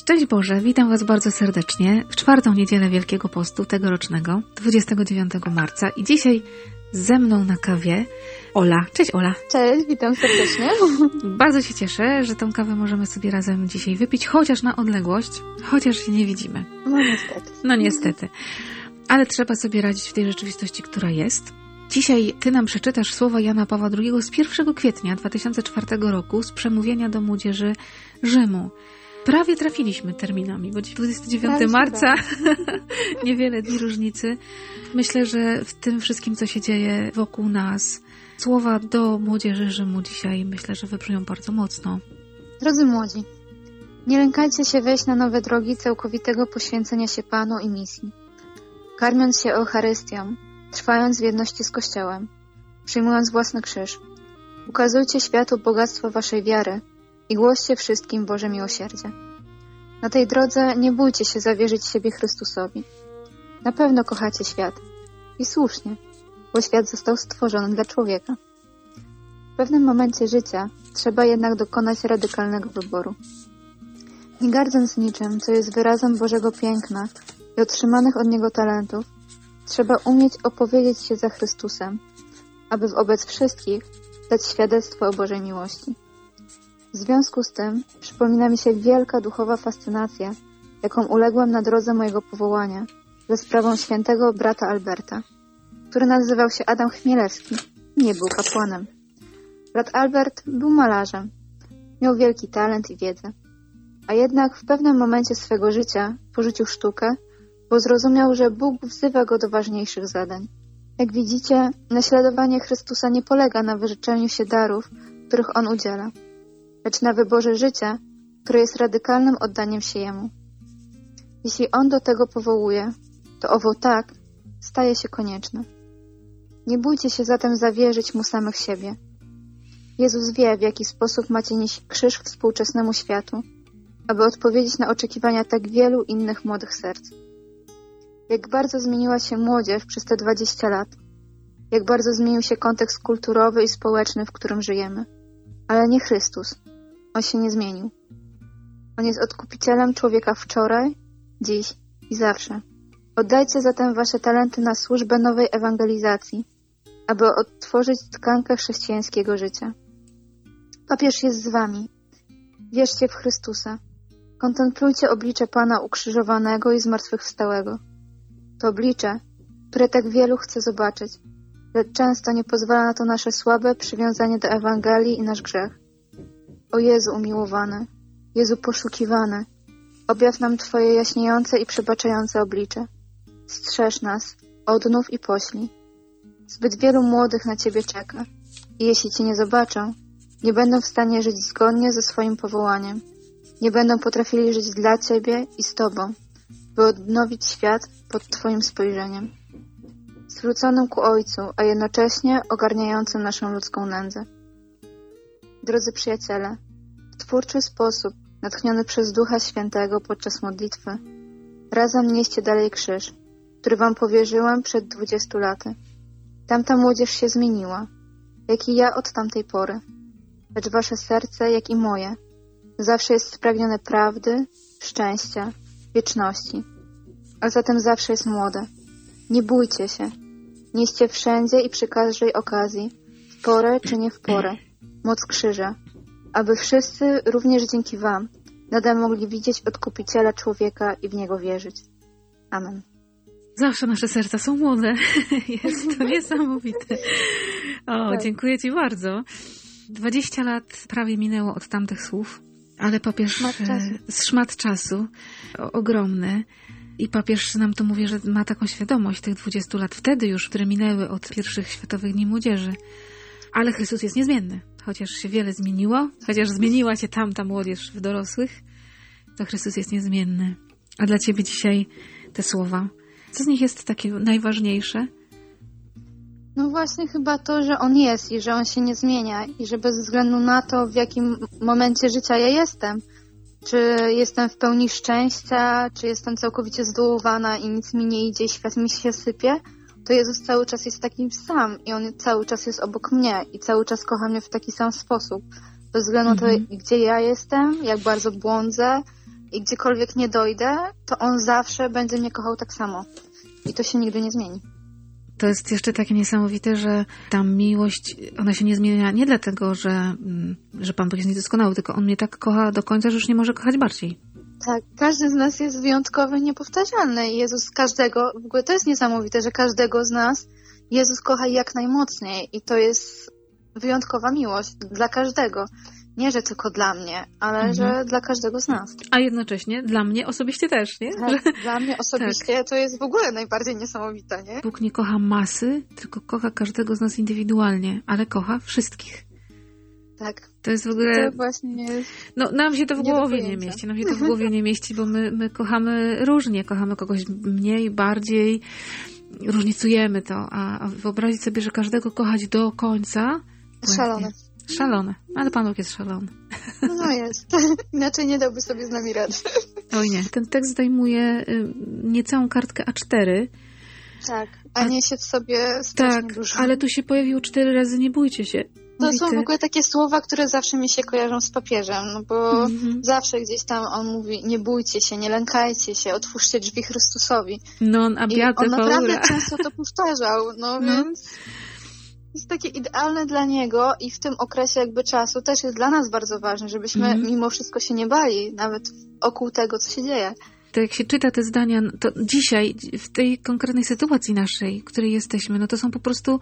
Szczęść Boże, witam Was bardzo serdecznie w czwartą niedzielę Wielkiego Postu tegorocznego, 29 marca i dzisiaj ze mną na kawie Ola. Cześć Ola. Cześć, witam serdecznie. Bardzo się cieszę, że tą kawę możemy sobie razem dzisiaj wypić, chociaż na odległość, chociaż się nie widzimy. No niestety. No niestety. Ale trzeba sobie radzić w tej rzeczywistości, która jest. Dzisiaj Ty nam przeczytasz słowa Jana Pawła II z 1 kwietnia 2004 roku z przemówienia do młodzieży Rzymu. Prawie trafiliśmy terminami, bo dziś 29 Prawie marca, niewiele dni różnicy. Myślę, że w tym wszystkim, co się dzieje wokół nas, słowa do młodzieży Rzymu dzisiaj myślę, że wybrzmią bardzo mocno. Drodzy młodzi, nie lękajcie się wejść na nowe drogi całkowitego poświęcenia się Panu i misji. Karmiąc się Eucharystią, trwając w jedności z Kościołem, przyjmując własny krzyż, ukazujcie światu bogactwo waszej wiary i głoście wszystkim Boże miłosierdzie. Na tej drodze nie bójcie się zawierzyć siebie Chrystusowi. Na pewno kochacie świat. I słusznie, bo świat został stworzony dla człowieka. W pewnym momencie życia trzeba jednak dokonać radykalnego wyboru. Nie gardząc niczym, co jest wyrazem Bożego piękna i otrzymanych od Niego talentów, trzeba umieć opowiedzieć się za Chrystusem, aby wobec wszystkich dać świadectwo o Bożej miłości. W związku z tym przypomina mi się wielka duchowa fascynacja, jaką uległem na drodze mojego powołania ze sprawą świętego brata Alberta, który nazywał się Adam Chmielewski nie był kapłanem. Brat Albert był malarzem, miał wielki talent i wiedzę, a jednak w pewnym momencie swego życia porzucił sztukę, bo zrozumiał, że Bóg wzywa go do ważniejszych zadań. Jak widzicie, naśladowanie Chrystusa nie polega na wyrzeczeniu się darów, których On udziela, lecz na wyborze życia, które jest radykalnym oddaniem się Jemu. Jeśli On do tego powołuje, to owo tak staje się konieczne. Nie bójcie się zatem zawierzyć Mu samych siebie. Jezus wie, w jaki sposób macie nieść krzyż współczesnemu światu, aby odpowiedzieć na oczekiwania tak wielu innych młodych serc. Jak bardzo zmieniła się młodzież przez te 20 lat. Jak bardzo zmienił się kontekst kulturowy i społeczny, w którym żyjemy. Ale nie Chrystus. On się nie zmienił. On jest odkupicielem człowieka wczoraj, dziś i zawsze. Oddajcie zatem wasze talenty na służbę nowej ewangelizacji, aby odtworzyć tkankę chrześcijańskiego życia. Papież jest z wami. Wierzcie w Chrystusa. Kontemplujcie oblicze Pana ukrzyżowanego i zmartwychwstałego. To oblicze, które tak wielu chce zobaczyć, lecz często nie pozwala na to nasze słabe przywiązanie do Ewangelii i nasz grzech. O Jezu umiłowany, Jezu poszukiwany, objaw nam Twoje jaśniejące i przebaczające oblicze. Strzeż nas, odnów i poślij. Zbyt wielu młodych na Ciebie czeka i jeśli Cię nie zobaczą, nie będą w stanie żyć zgodnie ze swoim powołaniem. Nie będą potrafili żyć dla Ciebie i z Tobą, by odnowić świat pod Twoim spojrzeniem. Zwróconym ku Ojcu, a jednocześnie ogarniającym naszą ludzką nędzę. Drodzy przyjaciele, w twórczy sposób, natchniony przez Ducha Świętego podczas modlitwy, razem nieście dalej krzyż, który Wam powierzyłem przed dwudziestu laty. Tamta młodzież się zmieniła, jak i ja od tamtej pory, lecz Wasze serce, jak i moje, zawsze jest spragnione prawdy, szczęścia, wieczności, a zatem zawsze jest młode. Nie bójcie się, nieście wszędzie i przy każdej okazji, w porę czy nie w porę, moc krzyża, aby wszyscy, również dzięki Wam, nadal mogli widzieć odkupiciela człowieka i w niego wierzyć. Amen. Zawsze nasze serca są młode. Jest to niesamowite. O, Tak. dziękuję Ci bardzo. 20 lat prawie minęło od tamtych słów, ale papież Szmat czasu. e, szmat czasu o, ogromny. I papież nam to mówi, że ma taką świadomość tych 20 lat wtedy już, które minęły od pierwszych Światowych Dni Młodzieży. Ale Chrystus jest niezmienny. Chociaż się wiele zmieniło, chociaż zmieniła się tamta młodzież w dorosłych, to Chrystus jest niezmienny. A dla Ciebie dzisiaj te słowa, co z nich jest takie najważniejsze? No właśnie chyba to, że on jest i że on się nie zmienia i że bez względu na to, w jakim momencie życia ja jestem, czy jestem w pełni szczęścia, czy jestem całkowicie zdołowana i nic mi nie idzie świat mi się sypie, to Jezus cały czas jest takim sam i On cały czas jest obok mnie i cały czas kocha mnie w taki sam sposób. Bez względu na Mhm. to, gdzie ja jestem, jak bardzo błądzę, i gdziekolwiek nie dojdę, to On zawsze będzie mnie kochał tak samo. I to się nigdy nie zmieni. To jest jeszcze takie niesamowite, że ta miłość, ona się nie zmienia nie dlatego, że, mm, że Pan Bóg jest niedoskonały, tylko On mnie tak kocha do końca, że już nie może kochać bardziej. Tak, każdy z nas jest wyjątkowy, niepowtarzalny. Jezus każdego, w ogóle to jest niesamowite, że każdego z nas Jezus kocha jak najmocniej i to jest wyjątkowa miłość dla każdego. Nie, że tylko dla mnie, ale Mhm. że dla każdego z nas. A jednocześnie dla mnie osobiście też, nie? Że Tak, dla mnie osobiście to jest w ogóle najbardziej niesamowite, nie? Bóg nie kocha masy, tylko kocha każdego z nas indywidualnie, ale kocha wszystkich. Tak, To jest w ogóle. to właśnie jest... No, nam się to w Nie głowie nie mieści. Nam się to w głowie nie mieści, bo my, my kochamy różnie. Kochamy kogoś mniej, bardziej. Różnicujemy to. A, a wyobrazić sobie, że każdego kochać do końca. Szalone. Szalone. Ale Pan Bóg jest szalony. No jest. Inaczej nie dałby sobie z nami rady. Oj nie. Ten tekst zajmuje y, niecałą kartkę A4. Tak, a niesie w sobie strasznie Tak, dużo. ale tu się pojawiło cztery razy, nie bójcie się. To są w ogóle takie słowa, które zawsze mi się kojarzą z papieżem, no bo Mhm. zawsze gdzieś tam on mówi, nie bójcie się, nie lękajcie się, otwórzcie drzwi Chrystusowi. Non I abiate on naprawdę paura. często to powtarzał, no, No. więc jest takie idealne dla niego i w tym okresie jakby czasu też jest dla nas bardzo ważne, żebyśmy Mhm. mimo wszystko się nie bali, nawet wokół tego, co się dzieje. To jak się czyta te zdania, to dzisiaj, w tej konkretnej sytuacji naszej, w której jesteśmy, no to są po prostu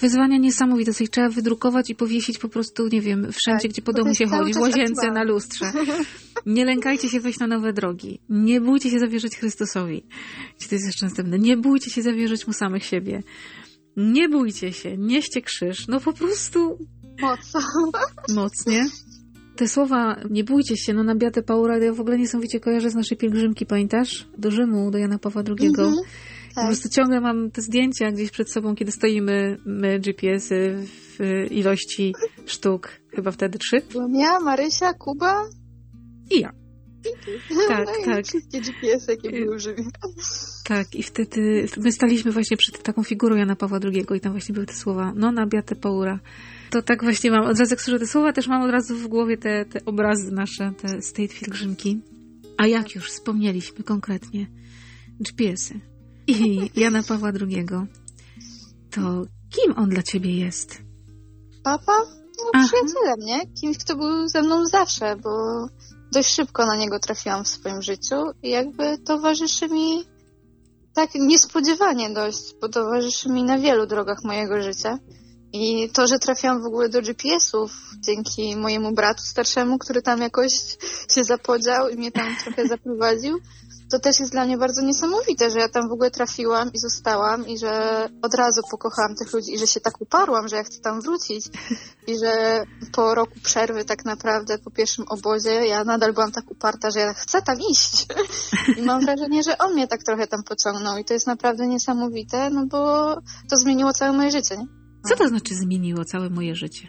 wyzwania niesamowite. Coś trzeba wydrukować i powiesić po prostu, nie wiem, wszędzie, Tak, gdzie po domu się chodzi, w łazience, na lustrze. Nie lękajcie się wejść na nowe drogi. Nie bójcie się zawierzyć Chrystusowi. Czy to jest jeszcze następne? Nie bójcie się zawierzyć Mu samych siebie. Nie bójcie się, nieście krzyż. No po prostu Mocno. mocnie. Te słowa, nie bójcie się, no na Beatę Paura, ja w ogóle niesamowicie kojarzę z naszej pielgrzymki, pamiętasz? Do Rzymu, do Jana Pawła II. Mhm. Po Tak. prostu ciągle mam te zdjęcia gdzieś przed sobą, kiedy stoimy, my GPS-y w ilości sztuk, chyba wtedy trzy. Byłam ja, Marysia, Kuba. I ja. Tak, no tak. wszystkie GPS, jakie były żywe. Tak, i wtedy my staliśmy właśnie przed taką figurą Jana Pawła II i tam właśnie były te słowa, no na Beatę Paura. To tak właśnie mam, od razu jak słyszę te słowa, też mam od razu w głowie te, te obrazy nasze, te tej pielgrzymki. A jak już wspomnieliśmy konkretnie, GPS-y i Jana Pawła II, to kim on dla ciebie jest? Papa? No Aha. przyjacielem, nie? Kimś, kto był ze mną zawsze, bo dość szybko na niego trafiłam w swoim życiu i jakby towarzyszy mi tak niespodziewanie dość, bo towarzyszy mi na wielu drogach mojego życia. I to, że trafiłam w ogóle do GPS-ów dzięki mojemu bratu starszemu, który tam jakoś się zapodział i mnie tam trochę zaprowadził, to też jest dla mnie bardzo niesamowite, że ja tam w ogóle trafiłam i zostałam i że od razu pokochałam tych ludzi i że się tak uparłam, że ja chcę tam wrócić i że po roku przerwy tak naprawdę po pierwszym obozie ja nadal byłam tak uparta, że ja chcę tam iść. I mam wrażenie, że on mnie tak trochę tam pociągnął i to jest naprawdę niesamowite, no bo to zmieniło całe moje życie, nie? Co to znaczy zmieniło całe moje życie?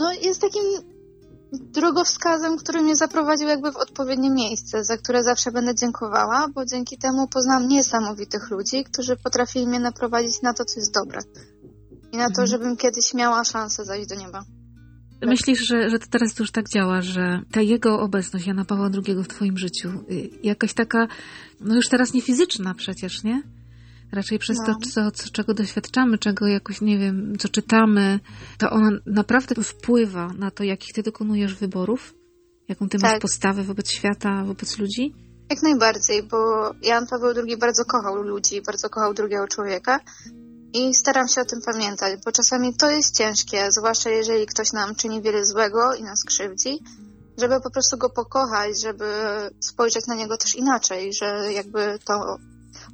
No jest takim drogowskazem, który mnie zaprowadził jakby w odpowiednie miejsce, za które zawsze będę dziękowała, bo dzięki temu poznałam niesamowitych ludzi, którzy potrafili mnie naprowadzić na to, co jest dobre. I na to, Mhm. żebym kiedyś miała szansę zajść do nieba. Myślisz, że, że to teraz już tak działa, że ta jego obecność Jana Pawła II w twoim życiu, y, jakaś taka, no już teraz nie fizyczna przecież, nie? Raczej przez No. to, co, co, czego doświadczamy, czego jakoś, nie wiem, co czytamy, to ona naprawdę wpływa na to, jakich ty dokonujesz wyborów? Jaką ty masz Tak. postawę wobec świata, wobec ludzi? Jak najbardziej, bo Jan Paweł II bardzo kochał ludzi, bardzo kochał drugiego człowieka i staram się o tym pamiętać, bo czasami to jest ciężkie, zwłaszcza jeżeli ktoś nam czyni wiele złego i nas krzywdzi, żeby po prostu go pokochać, żeby spojrzeć na niego też inaczej, że jakby to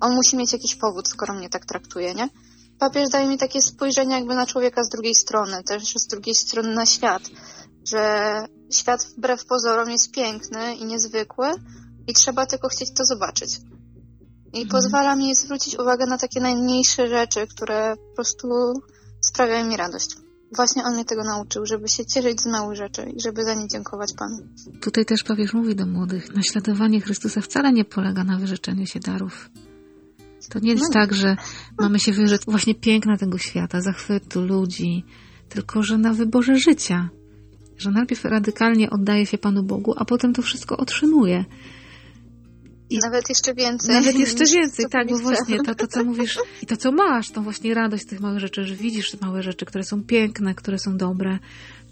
on musi mieć jakiś powód, skoro mnie tak traktuje, nie? Papież daje mi takie spojrzenie jakby na człowieka z drugiej strony, też z drugiej strony na świat, że świat wbrew pozorom jest piękny i niezwykły, i trzeba tylko chcieć to zobaczyć. I Mhm. pozwala mi zwrócić uwagę na takie najmniejsze rzeczy, które po prostu sprawiają mi radość. Właśnie on mnie tego nauczył, żeby się cieszyć z małych rzeczy i żeby za nie dziękować Panu. Tutaj też papież mówi do młodych, naśladowanie Chrystusa wcale nie polega na wyrzeczeniu się darów. To nie jest No. tak, że mamy się wyrzec właśnie piękna tego świata, zachwytu ludzi, tylko że na wyborze życia. Że najpierw radykalnie oddaje się Panu Bogu, a potem to wszystko otrzymuje. I nawet jeszcze więcej. Nawet jeszcze więcej, tak, bo właśnie to, to, co mówisz i to, co masz, tą właśnie radość z tych małych rzeczy, że widzisz te małe rzeczy, które są piękne, które są dobre,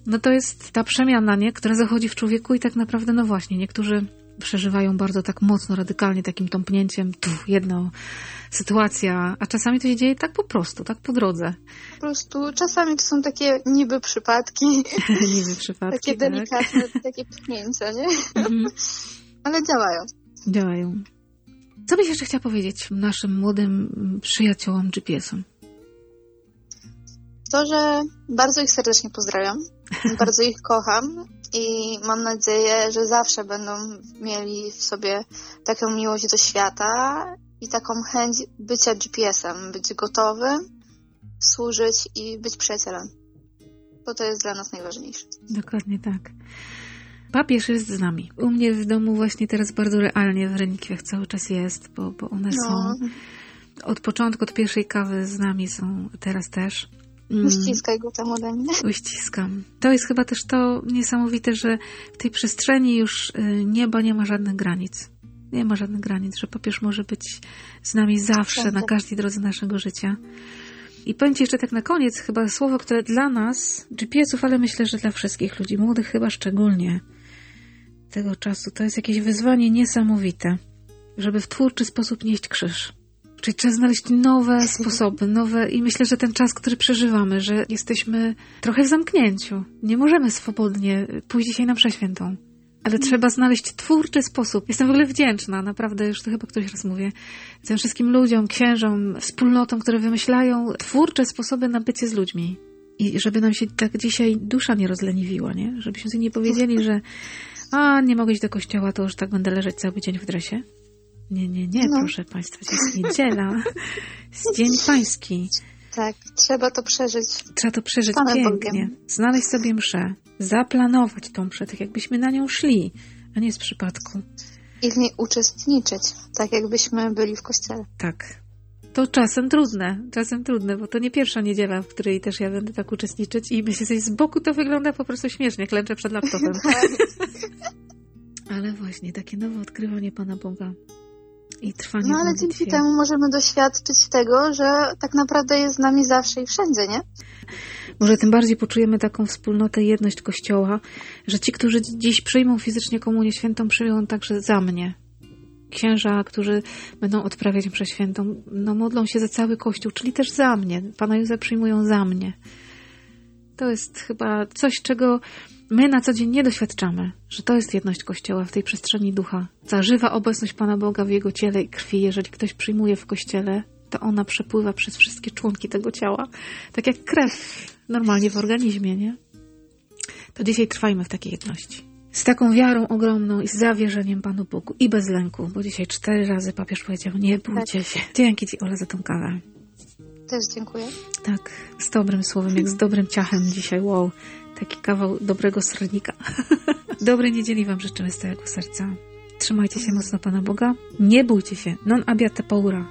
no to jest ta przemiana, nie? Która zachodzi w człowieku i tak naprawdę, no właśnie, niektórzy przeżywają bardzo tak mocno, radykalnie takim tąpnięciem, tu jedno sytuacja, a czasami to się dzieje tak po prostu, tak po drodze. Po prostu czasami to są takie niby przypadki. niby przypadki, Takie tak? delikatne, takie pchnięcia, nie? Mhm. Ale działają. Działają. Co byś jeszcze chciała powiedzieć naszym młodym przyjaciołom GPS-om? To, że bardzo ich serdecznie pozdrawiam, bardzo ich kocham i mam nadzieję, że zawsze będą mieli w sobie taką miłość do świata i taką chęć bycia GPS-em, być gotowym, służyć i być przyjacielem. Bo to jest dla nas najważniejsze. Dokładnie tak. Papież jest z nami. U mnie w domu właśnie teraz bardzo realnie w relikwiach cały czas jest, bo, bo one no. są od początku, od pierwszej kawy z nami są teraz też. Mm. Uściskaj go tam ode mnie. Uściskam. To jest chyba też to niesamowite, że w tej przestrzeni już y, nieba nie ma żadnych granic. Nie ma żadnych granic, że papież może być z nami zawsze, na każdej drodze naszego życia. I powiem Ci jeszcze tak na koniec, chyba słowo, które dla nas, GPS-ów, ale myślę, że dla wszystkich ludzi, młodych chyba szczególnie, tego czasu, to jest jakieś wyzwanie niesamowite, żeby w twórczy sposób nieść krzyż. Czyli trzeba znaleźć nowe sposoby, nowe i myślę, że ten czas, który przeżywamy, że jesteśmy trochę w zamknięciu. Nie możemy swobodnie pójść dzisiaj na przeświętą. Ale trzeba znaleźć twórczy sposób. Jestem w ogóle wdzięczna, naprawdę, już to chyba któryś raz mówię, tym wszystkim ludziom, księżom, wspólnotom, które wymyślają twórcze sposoby na bycie z ludźmi. I żeby nam się tak dzisiaj dusza nie rozleniwiła, nie? Żebyśmy sobie nie powiedzieli, że a, nie mogę iść do kościoła, to już tak będę leżeć cały dzień w dresie. Nie, nie, nie, no. proszę Państwa, to jest niedziela. Jest Dzień Pański. Tak, trzeba to przeżyć. Trzeba to przeżyć Panem pięknie. Bogiem. Znaleźć sobie mszę, zaplanować tą mszę, tak jakbyśmy na nią szli, a nie z przypadku. I w niej uczestniczyć, tak jakbyśmy byli w kościele. Tak. To czasem trudne, czasem trudne, bo to nie pierwsza niedziela, w której też ja będę tak uczestniczyć i myślę sobie, z boku to wygląda po prostu śmiesznie, klęczę przed laptopem. Ale właśnie, takie nowe odkrywanie Pana Boga i trwanie No ale dzięki temu możemy doświadczyć tego, że tak naprawdę jest z nami zawsze i wszędzie, nie? Może tym bardziej poczujemy taką wspólnotę, jedność Kościoła, że ci, którzy dziś przyjmą fizycznie Komunię Świętą, przyjmą także za mnie. Księża, którzy będą odprawiać mszę świętą, no modlą się za cały Kościół, czyli też za mnie. Pana Józefa przyjmują za mnie. To jest chyba coś, czego my na co dzień nie doświadczamy, że to jest jedność Kościoła w tej przestrzeni ducha. Ta żywa obecność Pana Boga w Jego ciele i krwi, jeżeli ktoś przyjmuje w Kościele, to ona przepływa przez wszystkie członki tego ciała. Tak jak krew normalnie w organizmie, nie? To dzisiaj trwajmy w takiej jedności. Z taką wiarą ogromną i z zawierzeniem Panu Bogu i bez lęku, bo dzisiaj cztery razy papież powiedział, nie bójcie tak. się. Dzięki Ci, Ola, za tą kawę. Też dziękuję. Tak, z dobrym słowem, jak z dobrym ciachem dzisiaj, wow. Taki kawał dobrego sernika. Dobrej niedzieli Wam życzymy z całego serca. Trzymajcie się mocno Pana Boga. Nie bójcie się. Non abiate paura.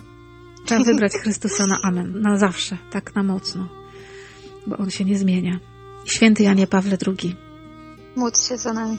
Trzeba wybrać Chrystusa na amen. Na zawsze. Tak na mocno. Bo On się nie zmienia. Święty Janie Pawle II. Módl się za nami.